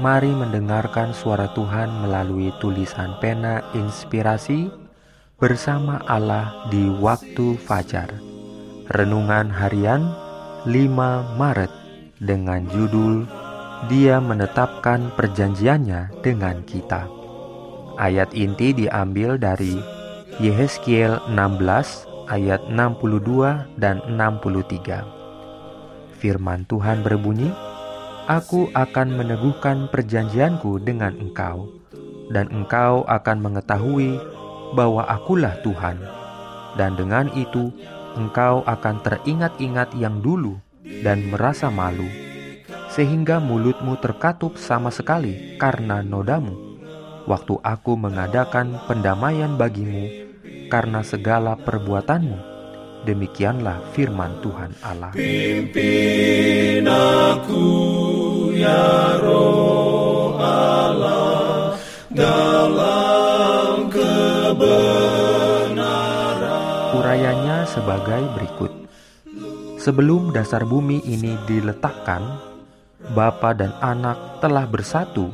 Mari mendengarkan suara Tuhan melalui tulisan pena inspirasi bersama Allah di waktu fajar. Renungan harian 5 Maret dengan judul Dia menetapkan perjanjiannya dengan kita. Ayat inti diambil dari Yehezkiel 16 ayat 62 dan 63. Firman Tuhan berbunyi, Aku akan meneguhkan perjanjianku dengan engkau, dan engkau akan mengetahui bahwa akulah Tuhan. Dan dengan itu, engkau akan teringat-ingat yang dulu dan merasa malu, sehingga mulutmu terkatup sama sekali karena nodamu. Waktu aku mengadakan pendamaian bagimu karena segala perbuatanmu, demikianlah firman Tuhan Allah. Pimpin aku ya. Urayanya sebagai berikut. Sebelum dasar bumi ini diletakkan, Bapa dan Anak telah bersatu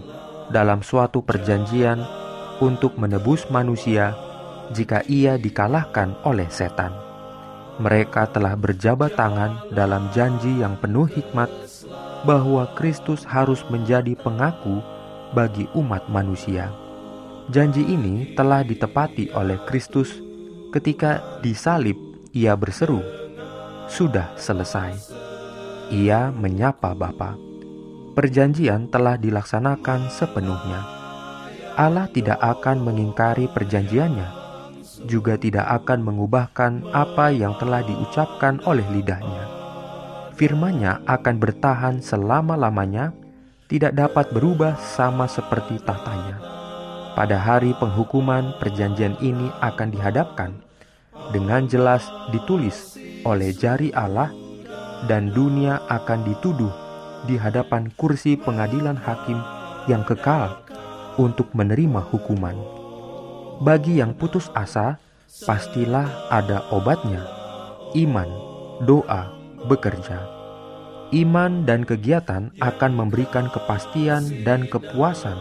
dalam suatu perjanjian untuk menebus manusia jika ia dikalahkan oleh setan. Mereka telah berjabat tangan dalam janji yang penuh hikmat bahwa Kristus harus menjadi pengaku bagi umat manusia. Janji ini telah ditepati oleh Kristus ketika disalib ia berseru, "Sudah selesai." Ia menyapa Bapa. Perjanjian telah dilaksanakan sepenuhnya. Allah tidak akan mengingkari perjanjiannya, juga tidak akan mengubahkan apa yang telah diucapkan oleh lidahnya firman-Nya akan bertahan selama-lamanya, tidak dapat berubah sama seperti tahtanya. Pada hari penghukuman perjanjian ini akan dihadapkan dengan jelas ditulis oleh jari Allah dan dunia akan dituduh di hadapan kursi pengadilan hakim yang kekal untuk menerima hukuman. Bagi yang putus asa, pastilah ada obatnya. Iman, doa, bekerja. Iman dan kegiatan akan memberikan kepastian dan kepuasan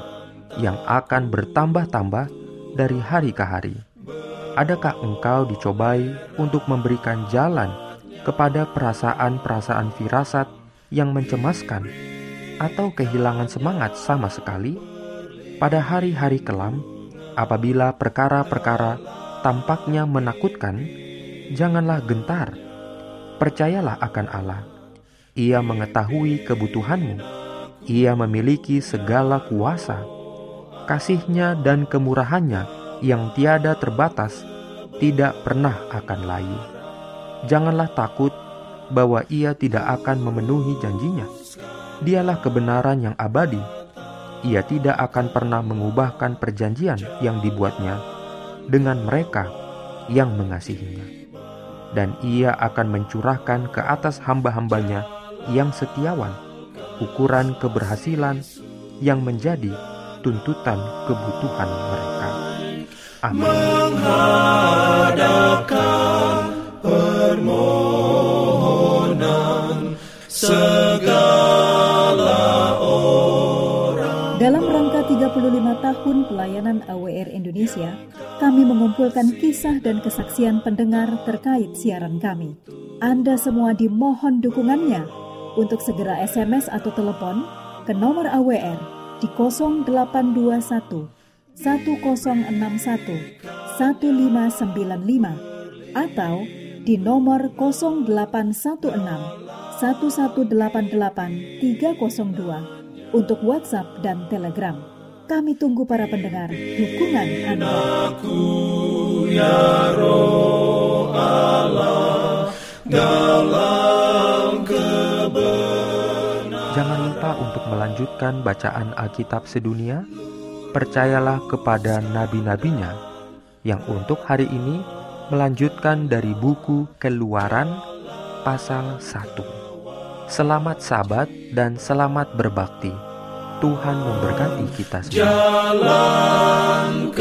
yang akan bertambah-tambah dari hari ke hari. Adakah engkau dicobai untuk memberikan jalan kepada perasaan-perasaan firasat yang mencemaskan atau kehilangan semangat sama sekali? Pada hari-hari kelam, apabila perkara-perkara tampaknya menakutkan, janganlah gentar Percayalah akan Allah. Ia mengetahui kebutuhanmu. Ia memiliki segala kuasa. Kasihnya dan kemurahannya yang tiada terbatas tidak pernah akan layu. Janganlah takut bahwa ia tidak akan memenuhi janjinya. Dialah kebenaran yang abadi. Ia tidak akan pernah mengubahkan perjanjian yang dibuatnya dengan mereka yang mengasihinya dan ia akan mencurahkan ke atas hamba-hambanya yang setiawan ukuran keberhasilan yang menjadi tuntutan kebutuhan mereka. Amin. Dalam rangka 35 tahun pelayanan AWR Indonesia, kami mengumpulkan kisah dan kesaksian pendengar terkait siaran kami. Anda semua dimohon dukungannya untuk segera SMS atau telepon ke nomor AWR di 0821 1061 1595 atau di nomor 0816 1188 302 untuk WhatsApp dan Telegram. Kami tunggu para pendengar dukungan Anda. Aku ya roh Allah dalam Jangan lupa untuk melanjutkan bacaan Alkitab sedunia? Percayalah kepada nabi-nabinya yang untuk hari ini melanjutkan dari buku Keluaran pasal 1. Selamat sabat dan selamat berbakti. Tuhan memberkati kita semua. Jalan